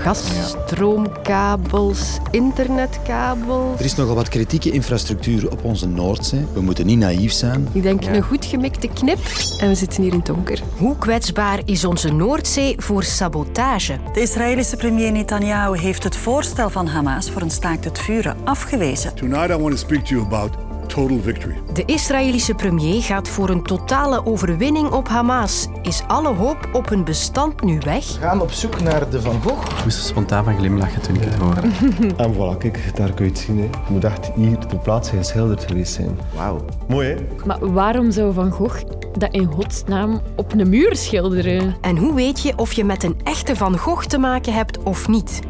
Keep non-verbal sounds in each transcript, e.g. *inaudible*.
Gasstroomkabels, internetkabels. Er is nogal wat kritieke infrastructuur op onze Noordzee. We moeten niet naïef zijn. Ik denk een goed gemikte knip en we zitten hier in het donker. Hoe kwetsbaar is onze Noordzee voor sabotage? De Israëlische premier Netanyahu heeft het voorstel van Hamas voor een staakt het vuren afgewezen. Tonight I want to speak to you about total victory. De Israëlische premier gaat voor een totale overwinning op Hamas. Is alle hoop op hun bestand nu weg? We gaan op zoek naar de Van Gogh. Ik moest er spontaan van glimlachen toen ik het hoorde. *laughs* En voilà, kijk, daar kun je het zien. Hè. Het moet echt hier ter plaatse geschilderd geweest zijn. Wauw. Mooi, hè? Maar waarom zou Van Gogh dat in godsnaam op een muur schilderen? En hoe weet je of je met een echte Van Gogh te maken hebt of niet?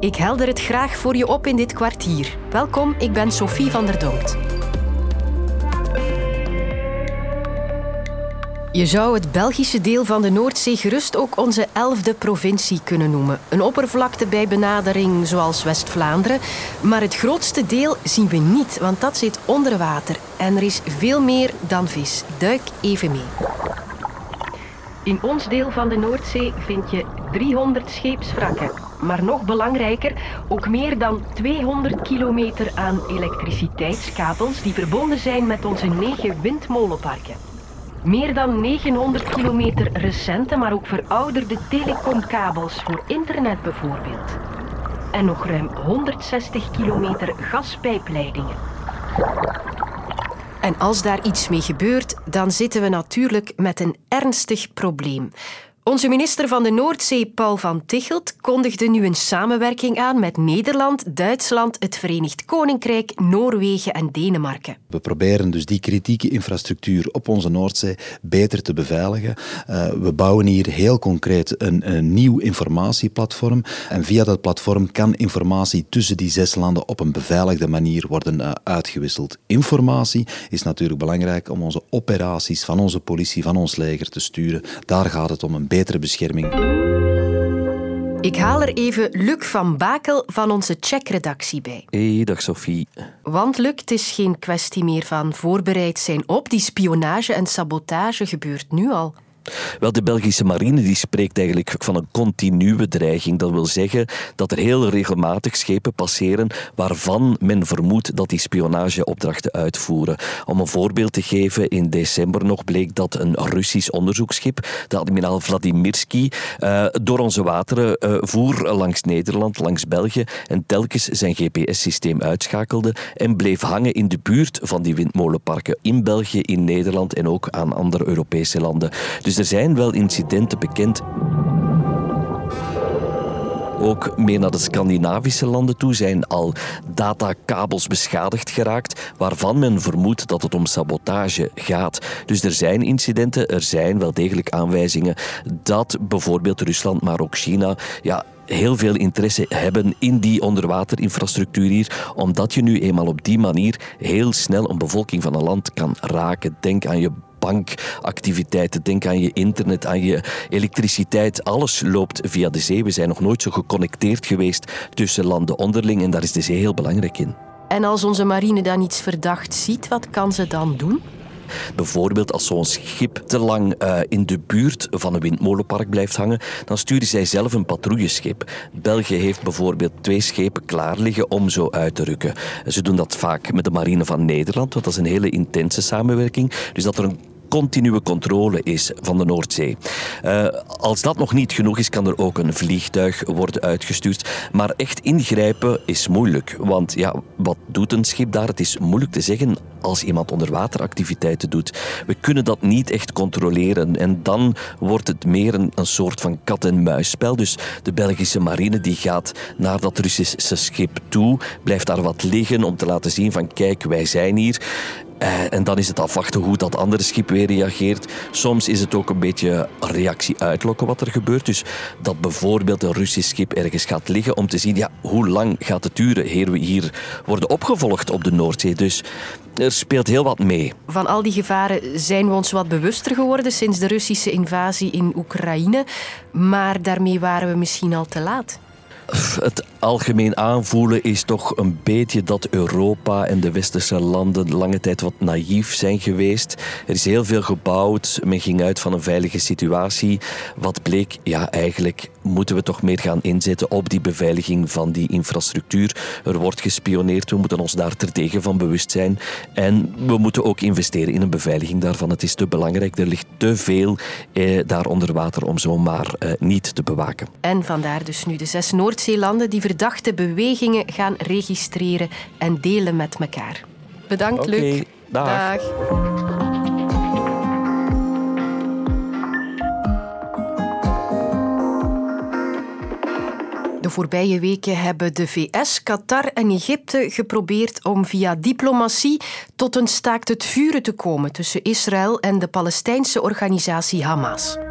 Ik helder het graag voor je op in dit kwartier. Welkom, ik ben Sophie van der Donkt. Je zou het Belgische deel van de Noordzee gerust ook onze elfde provincie kunnen noemen. Een oppervlakte bij benadering zoals West-Vlaanderen. Maar het grootste deel zien we niet, want dat zit onder water. En er is veel meer dan vis. Duik even mee. In ons deel van de Noordzee vind je 300 scheepswrakken. Maar nog belangrijker, ook meer dan 200 kilometer aan elektriciteitskabels die verbonden zijn met onze negen windmolenparken. Meer dan 900 kilometer recente, maar ook verouderde telecomkabels voor internet bijvoorbeeld. En nog ruim 160 kilometer gaspijpleidingen. En als daar iets mee gebeurt, dan zitten we natuurlijk met een ernstig probleem. Onze minister van de Noordzee, Paul van Tichelt, kondigde nu een samenwerking aan met Nederland, Duitsland, het Verenigd Koninkrijk, Noorwegen en Denemarken. We proberen dus die kritieke infrastructuur op onze Noordzee beter te beveiligen. Uh, we bouwen hier heel concreet een, een, nieuw informatieplatform. En via dat platform kan informatie tussen die zes landen op een beveiligde manier worden uh, uitgewisseld. Informatie is natuurlijk belangrijk om onze operaties van onze politie, van ons leger te sturen. Daar gaat het om een betere bescherming. Ik haal er even Luc van Bakel van onze checkredactie bij. Hey, dag Sophie. Want Luc, het is geen kwestie meer van voorbereid zijn op. Die spionage en sabotage gebeurt nu al. Wel, de Belgische marine die spreekt eigenlijk van een continue dreiging. Dat wil zeggen dat er heel regelmatig schepen passeren waarvan men vermoedt dat die spionageopdrachten uitvoeren. Om een voorbeeld te geven, in december nog bleek dat een Russisch onderzoeksschip, de admiraal Vladimirsky, uh, door onze wateren uh, voer langs Nederland, langs België en telkens zijn GPS-systeem uitschakelde en bleef hangen in de buurt van die windmolenparken in België, in Nederland en ook aan andere Europese landen. Dus er zijn wel incidenten bekend. Ook meer naar de Scandinavische landen toe zijn al datakabels beschadigd geraakt, waarvan men vermoedt dat het om sabotage gaat. Dus er zijn incidenten, er zijn wel degelijk aanwijzingen dat bijvoorbeeld Rusland, maar ook China, ja, heel veel interesse hebben in die onderwaterinfrastructuur hier, omdat je nu eenmaal op die manier heel snel een bevolking van een land kan raken. Denk aan je bankactiviteiten. Denk aan je internet, aan je elektriciteit. Alles loopt via de zee. We zijn nog nooit zo geconnecteerd geweest tussen landen onderling en daar is de zee heel belangrijk in. En als onze marine dan iets verdacht ziet, wat kan ze dan doen? Bijvoorbeeld als zo'n schip te lang uh, in de buurt van een windmolenpark blijft hangen, dan sturen zij zelf een patrouilleschip. België heeft bijvoorbeeld twee schepen klaar liggen om zo uit te rukken. Ze doen dat vaak met de marine van Nederland, want dat is een hele intense samenwerking. Dus dat er een continue controle is van de Noordzee. Uh, als dat nog niet genoeg is, kan er ook een vliegtuig worden uitgestuurd. Maar echt ingrijpen is moeilijk. Want ja, wat doet een schip daar? Het is moeilijk te zeggen als iemand onderwateractiviteiten doet. We kunnen dat niet echt controleren. En dan wordt het meer een, een soort van kat-en-muisspel. Dus de Belgische marine die gaat naar dat Russische schip toe, blijft daar wat liggen om te laten zien van kijk, wij zijn hier. Uh, en dan is het afwachten hoe dat andere schip weer reageert. Soms is het ook een beetje reactie uitlokken wat er gebeurt. Dus dat bijvoorbeeld een Russisch schip ergens gaat liggen om te zien ja, hoe lang gaat het duren eer we hier worden opgevolgd op de Noordzee. Dus er speelt heel wat mee. Van al die gevaren zijn we ons wat bewuster geworden sinds de Russische invasie in Oekraïne. Maar daarmee waren we misschien al te laat. Het algemeen aanvoelen is toch een beetje dat Europa en de westerse landen lange tijd wat naïef zijn geweest. Er is heel veel gebouwd, men ging uit van een veilige situatie. Wat bleek, ja eigenlijk moeten we toch meer gaan inzetten op die beveiliging van die infrastructuur. Er wordt gespioneerd, we moeten ons daar terdege van bewust zijn. En we moeten ook investeren in een beveiliging daarvan. Het is te belangrijk, er ligt te veel eh, daar onder water om zomaar eh, niet te bewaken. En vandaar dus nu de zes Noordzeelanden die verdachte bewegingen gaan registreren en delen met elkaar. Bedankt, Luc. dag. De voorbije weken hebben de VS, Qatar en Egypte geprobeerd om via diplomatie tot een staakt het vuren te komen tussen Israël en de Palestijnse organisatie Hamas.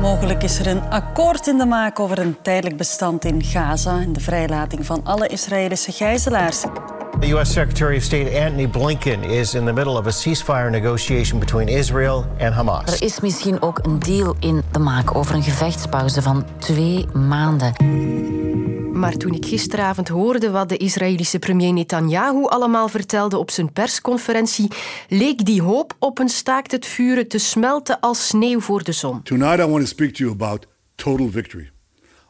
Mogelijk is er een akkoord in de maak over een tijdelijk bestand in Gaza en de vrijlating van alle Israëlische gijzelaars. The U.S. Secretary of State Antony Blinken is in the middle of a ceasefire negotiation between Israel and Hamas. Er is misschien ook een deal in de maak over een gevechtspauze van twee maanden. Maar toen ik gisteravond hoorde wat de Israëlische premier Netanyahu allemaal vertelde op zijn persconferentie, leek die hoop op een staakt het vuren te smelten als sneeuw voor de zon. Tonight, I want to speak to you about total victory.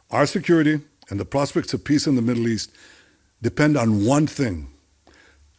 Our security and the prospects of peace in the Middle East depend on one thing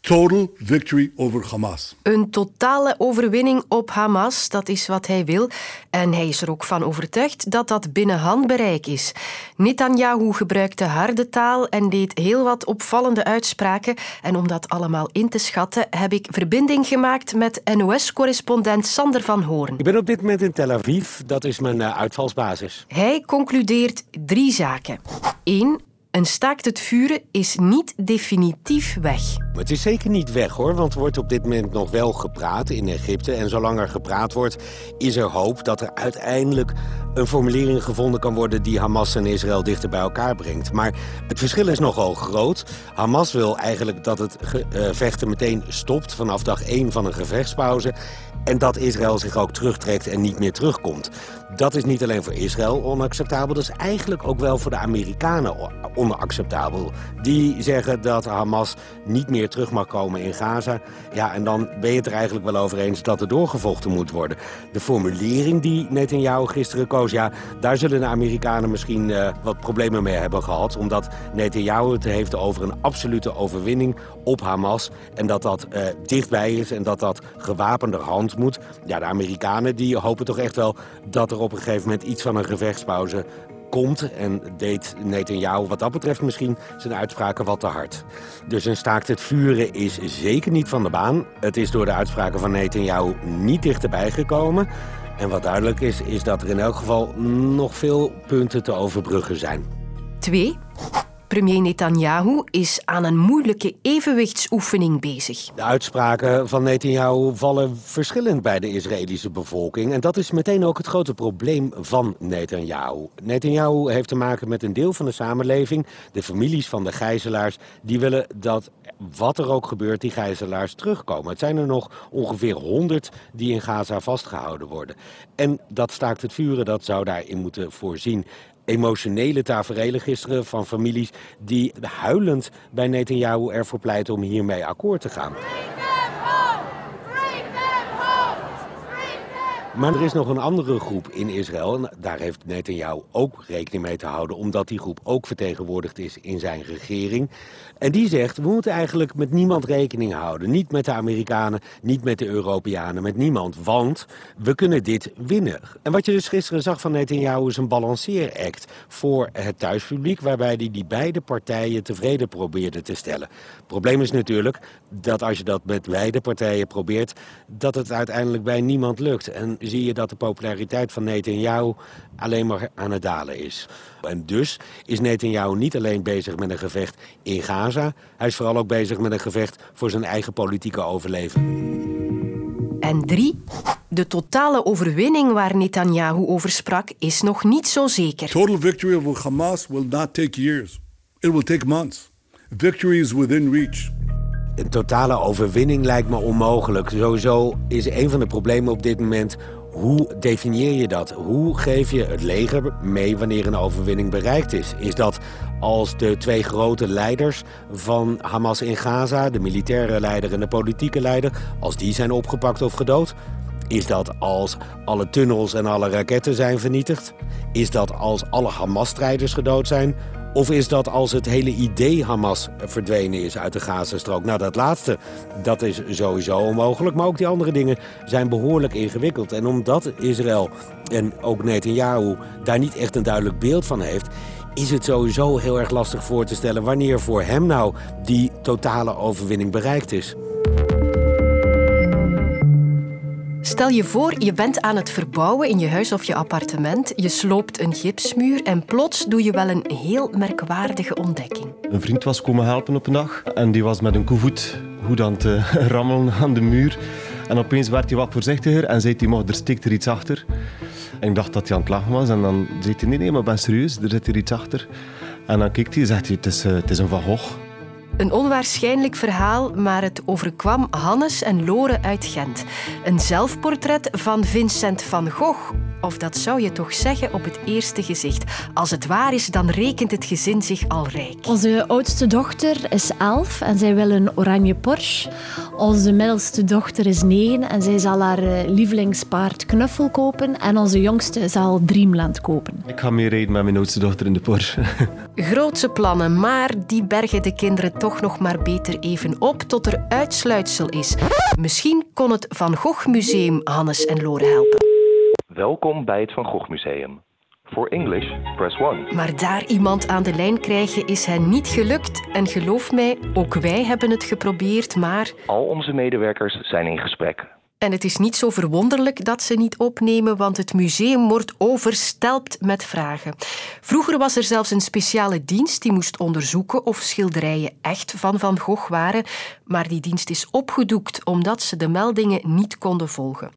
total victory over Hamas. Een totale overwinning op Hamas, dat is wat hij wil. En hij is er ook van overtuigd dat dat binnen handbereik is. Netanyahu gebruikte harde taal en deed heel wat opvallende uitspraken. En om dat allemaal in te schatten, heb ik verbinding gemaakt met NOS-correspondent Sander van Hoorn. Ik ben op dit moment in Tel Aviv, dat is mijn uh, uitvalsbasis. Hij concludeert drie zaken. Eén, een staakt het vuren is niet definitief weg. Het is zeker niet weg hoor, want er wordt op dit moment nog wel gepraat in Egypte. En zolang er gepraat wordt, is er hoop dat er uiteindelijk een formulering gevonden kan worden die Hamas en Israël dichter bij elkaar brengt. Maar het verschil is nogal groot. Hamas wil eigenlijk dat het vechten meteen stopt vanaf dag 1 van een gevechtspauze. En dat Israël zich ook terugtrekt en niet meer terugkomt. Dat is niet alleen voor Israël onacceptabel, dat is eigenlijk ook wel voor de Amerikanen onacceptabel. Die zeggen dat Hamas niet meer terug mag komen in Gaza. Ja, en dan ben je het er eigenlijk wel over eens dat er doorgevochten moet worden. De formulering die Netanyahu gisteren koos, ja, daar zullen de Amerikanen misschien uh, wat problemen mee hebben gehad. Omdat Netanyahu het heeft over een absolute overwinning op Hamas. En dat dat uh, dichtbij is en dat dat gewapenderhand Ja, de Amerikanen die hopen toch echt wel dat er op een gegeven moment iets van een gevechtspauze komt. En deed Netanyahu wat dat betreft misschien zijn uitspraken wat te hard. Dus een staakt het vuren is zeker niet van de baan. Het is door de uitspraken van Netanyahu niet dichterbij gekomen. En wat duidelijk is, is dat er in elk geval nog veel punten te overbruggen zijn. Twee. Premier Netanyahu is aan een moeilijke evenwichtsoefening bezig. De uitspraken van Netanyahu vallen verschillend bij de Israëlische bevolking. En dat is meteen ook het grote probleem van Netanyahu. Netanyahu heeft te maken met een deel van de samenleving, de families van de gijzelaars, die willen dat wat er ook gebeurt, die gijzelaars terugkomen. Het zijn er nog ongeveer 100 die in Gaza vastgehouden worden. En dat staakt het vuren, dat zou daarin moeten voorzien emotionele tafereelen gisteren van families die huilend bij Netanyahu ervoor pleiten om hiermee akkoord te gaan. Maar er is nog een andere groep in Israël. En daar heeft Netanyahu ook rekening mee te houden. Omdat die groep ook vertegenwoordigd is in zijn regering. En die zegt, we moeten eigenlijk met niemand rekening houden. Niet met de Amerikanen, niet met de Europeanen, met niemand. Want we kunnen dit winnen. En wat je dus gisteren zag van Netanyahu is een balanceeract voor het thuispubliek. Waarbij hij die beide partijen tevreden probeerde te stellen. Het probleem is natuurlijk dat als je dat met beide partijen probeert... dat het uiteindelijk bij niemand lukt. En zie je dat de populariteit van Netanyahu alleen maar aan het dalen is. En dus is Netanyahu niet alleen bezig met een gevecht in Gaza... hij is vooral ook bezig met een gevecht voor zijn eigen politieke overleven. En drie, de totale overwinning waar Netanyahu over sprak is nog niet zo zeker. Total victory over Hamas will not take years. It will take months. Victory is within reach. Een totale overwinning lijkt me onmogelijk. Sowieso is een van de problemen op dit moment Hoe definieer je dat? Hoe geef je het leger mee wanneer een overwinning bereikt is? Is dat als de twee grote leiders van Hamas in Gaza, de militaire leider en de politieke leider, als die zijn opgepakt of gedood? Is dat als alle tunnels en alle raketten zijn vernietigd? Is dat als alle Hamas-strijders gedood zijn? Of is dat als het hele idee Hamas verdwenen is uit de Gazastrook? Nou, dat laatste, dat is sowieso onmogelijk. Maar ook die andere dingen zijn behoorlijk ingewikkeld. En omdat Israël en ook Netanyahu daar niet echt een duidelijk beeld van heeft... is het sowieso heel erg lastig voor te stellen... wanneer voor hem nou die totale overwinning bereikt is. Stel je voor, je bent aan het verbouwen in je huis of je appartement. Je sloopt een gipsmuur en plots doe je wel een heel merkwaardige ontdekking. Een vriend was komen helpen op een dag en die was met een koevoet goed aan het eh, *laughs* rammelen aan de muur. En opeens werd hij wat voorzichtiger en zei hij, maar er steekt er iets achter. Ik dacht dat hij aan het lachen was en dan zei hij, nee, nee, maar ben serieus, er zit er iets achter. En dan kijkt hij en zegt hij, het is, uh, het is een Van Gogh. Een onwaarschijnlijk verhaal, maar het overkwam Hannes en Lore uit Gent. Een zelfportret van Vincent van Gogh. Of dat zou je toch zeggen op het eerste gezicht. Als het waar is, dan rekent het gezin zich al rijk. Onze oudste dochter is elf en zij wil een oranje Porsche. Onze middelste dochter is negen en zij zal haar eh, lievelingspaard Knuffel kopen. En onze jongste zal Dreamland kopen. Ik ga mee rijden met mijn oudste dochter in de Porsche. *laughs* Grootse plannen, maar die bergen de kinderen toch nog maar beter even op tot er uitsluitsel is. Misschien kon het Van Gogh Museum Hannes en Lore helpen. Welkom bij het Van Gogh Museum. Voor English, press 1. Maar daar iemand aan de lijn krijgen is hen niet gelukt. En geloof mij, ook wij hebben het geprobeerd, maar... Al onze medewerkers zijn in gesprek. En het is niet zo verwonderlijk dat ze niet opnemen, want het museum wordt overstelpt met vragen. Vroeger was er zelfs een speciale dienst die moest onderzoeken of schilderijen echt van Van Gogh waren, maar die dienst is opgedoekt omdat ze de meldingen niet konden volgen.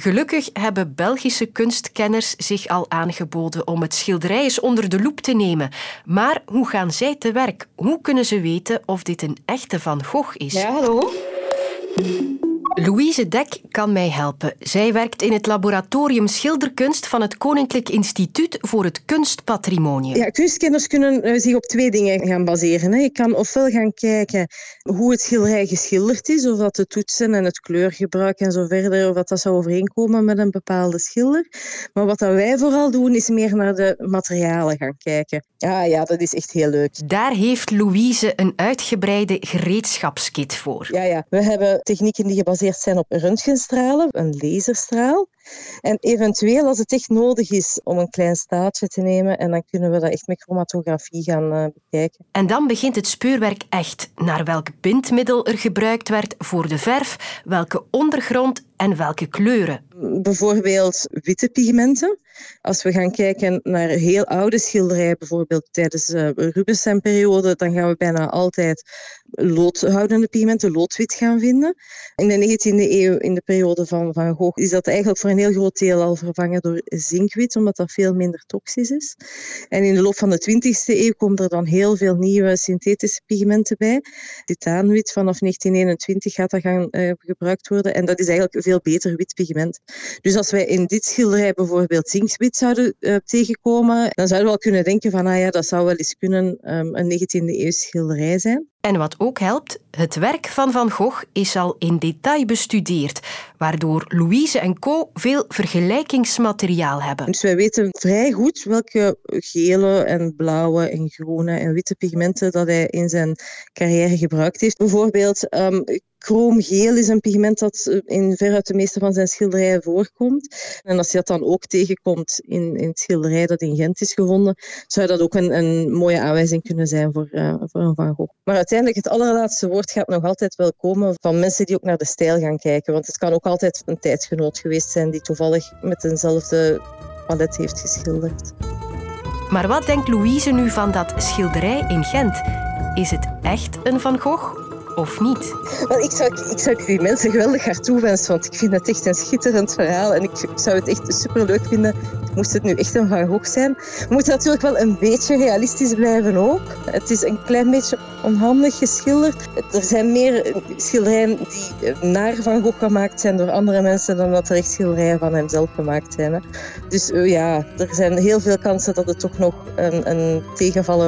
Gelukkig hebben Belgische kunstkenners zich al aangeboden om het schilderij eens onder de loep te nemen. Maar hoe gaan zij te werk? Hoe kunnen ze weten of dit een echte Van Gogh is? Ja, hallo. Louise Dek kan mij helpen. Zij werkt in het laboratorium schilderkunst van het Koninklijk Instituut voor het Kunstpatrimonium. Ja, kunstkenners kunnen eh, zich op twee dingen gaan baseren. Je kan ofwel gaan kijken hoe het schilderij geschilderd is, of dat de toetsen en het kleurgebruik en zo verder, of dat, dat zou overeenkomen met een bepaalde schilder. Maar wat wij vooral doen, is meer naar de materialen gaan kijken. Ja, ja, dat is echt heel leuk. Daar heeft Louise een uitgebreide gereedschapskit voor. Ja, ja. We hebben technieken die gebaseerd zijn op röntgenstralen, een laserstraal. En eventueel, als het echt nodig is om een klein staartje te nemen, en dan kunnen we dat echt met chromatografie gaan uh, bekijken. En dan begint het speurwerk echt. Naar welk bindmiddel er gebruikt werd voor de verf, welke ondergrond en welke kleuren. Bijvoorbeeld witte pigmenten. Als we gaan kijken naar heel oude schilderijen, bijvoorbeeld tijdens de Rubinstein-periode, dan gaan we bijna altijd loodhoudende pigmenten, loodwit gaan vinden. In de 19e eeuw, in de periode van Van Gogh, is dat eigenlijk voor een heel groot deel al vervangen door zinkwit, omdat dat veel minder toxisch is. En in de loop van de 20e eeuw komen er dan heel veel nieuwe synthetische pigmenten bij. Titaanwit vanaf 1921 gaat dat gaan uh, gebruikt worden en dat is eigenlijk veel beter wit pigment. Dus als wij in dit schilderij bijvoorbeeld zinkwit zouden uh, tegenkomen, dan zouden we wel kunnen denken van, ah ja, dat zou wel eens kunnen um, een 19e eeuw schilderij zijn. En wat ook helpt, het werk van Van Gogh is al in detail bestudeerd, waardoor Louise en Co. veel vergelijkingsmateriaal hebben. Dus wij weten vrij goed welke gele en blauwe en groene en witte pigmenten dat hij in zijn carrière gebruikt heeft. Bijvoorbeeld um, is een pigment dat in veruit de meeste van zijn schilderijen voorkomt. En als je dat dan ook tegenkomt in, in het schilderij dat in Gent is gevonden, zou dat ook een, een mooie aanwijzing kunnen zijn voor, uh, voor een Van Gogh. Maar het allerlaatste woord gaat nog altijd wel komen van mensen die ook naar de stijl gaan kijken. Want het kan ook altijd een tijdsgenoot geweest zijn die toevallig met eenzelfde palet heeft geschilderd. Maar wat denkt Louise nu van dat schilderij in Gent? Is het echt een Van Gogh? Of niet? Ik, zou, ik zou die mensen geweldig hard toewensen, want ik vind het echt een schitterend verhaal en ik zou het echt superleuk vinden moest het nu echt een Van Gogh zijn. We moeten natuurlijk wel een beetje realistisch blijven ook. Het is een klein beetje onhandig geschilderd. Er zijn meer schilderijen die naar Van Gogh gemaakt zijn door andere mensen dan dat er echt schilderijen van hem zelf gemaakt zijn. Dus uh, ja, er zijn heel veel kansen dat het toch nog een, een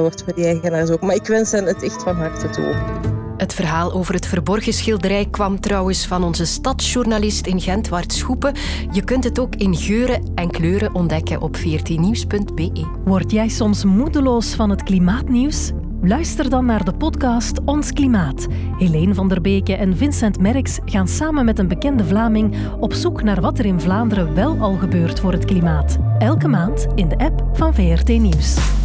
wordt voor die eigenaars ook. Maar ik wens hen het echt van harte toe. Het verhaal over het verborgen schilderij kwam trouwens van onze stadsjournalist in Gent, Wart Schoepen. Je kunt het ook in geuren en kleuren ontdekken op 14nieuws.be. Word jij soms moedeloos van het klimaatnieuws? Luister dan naar de podcast Ons Klimaat. Helene van der Beke en Vincent Merks gaan samen met een bekende Vlaming op zoek naar wat er in Vlaanderen wel al gebeurt voor het klimaat. Elke maand in de app van VRT Nieuws.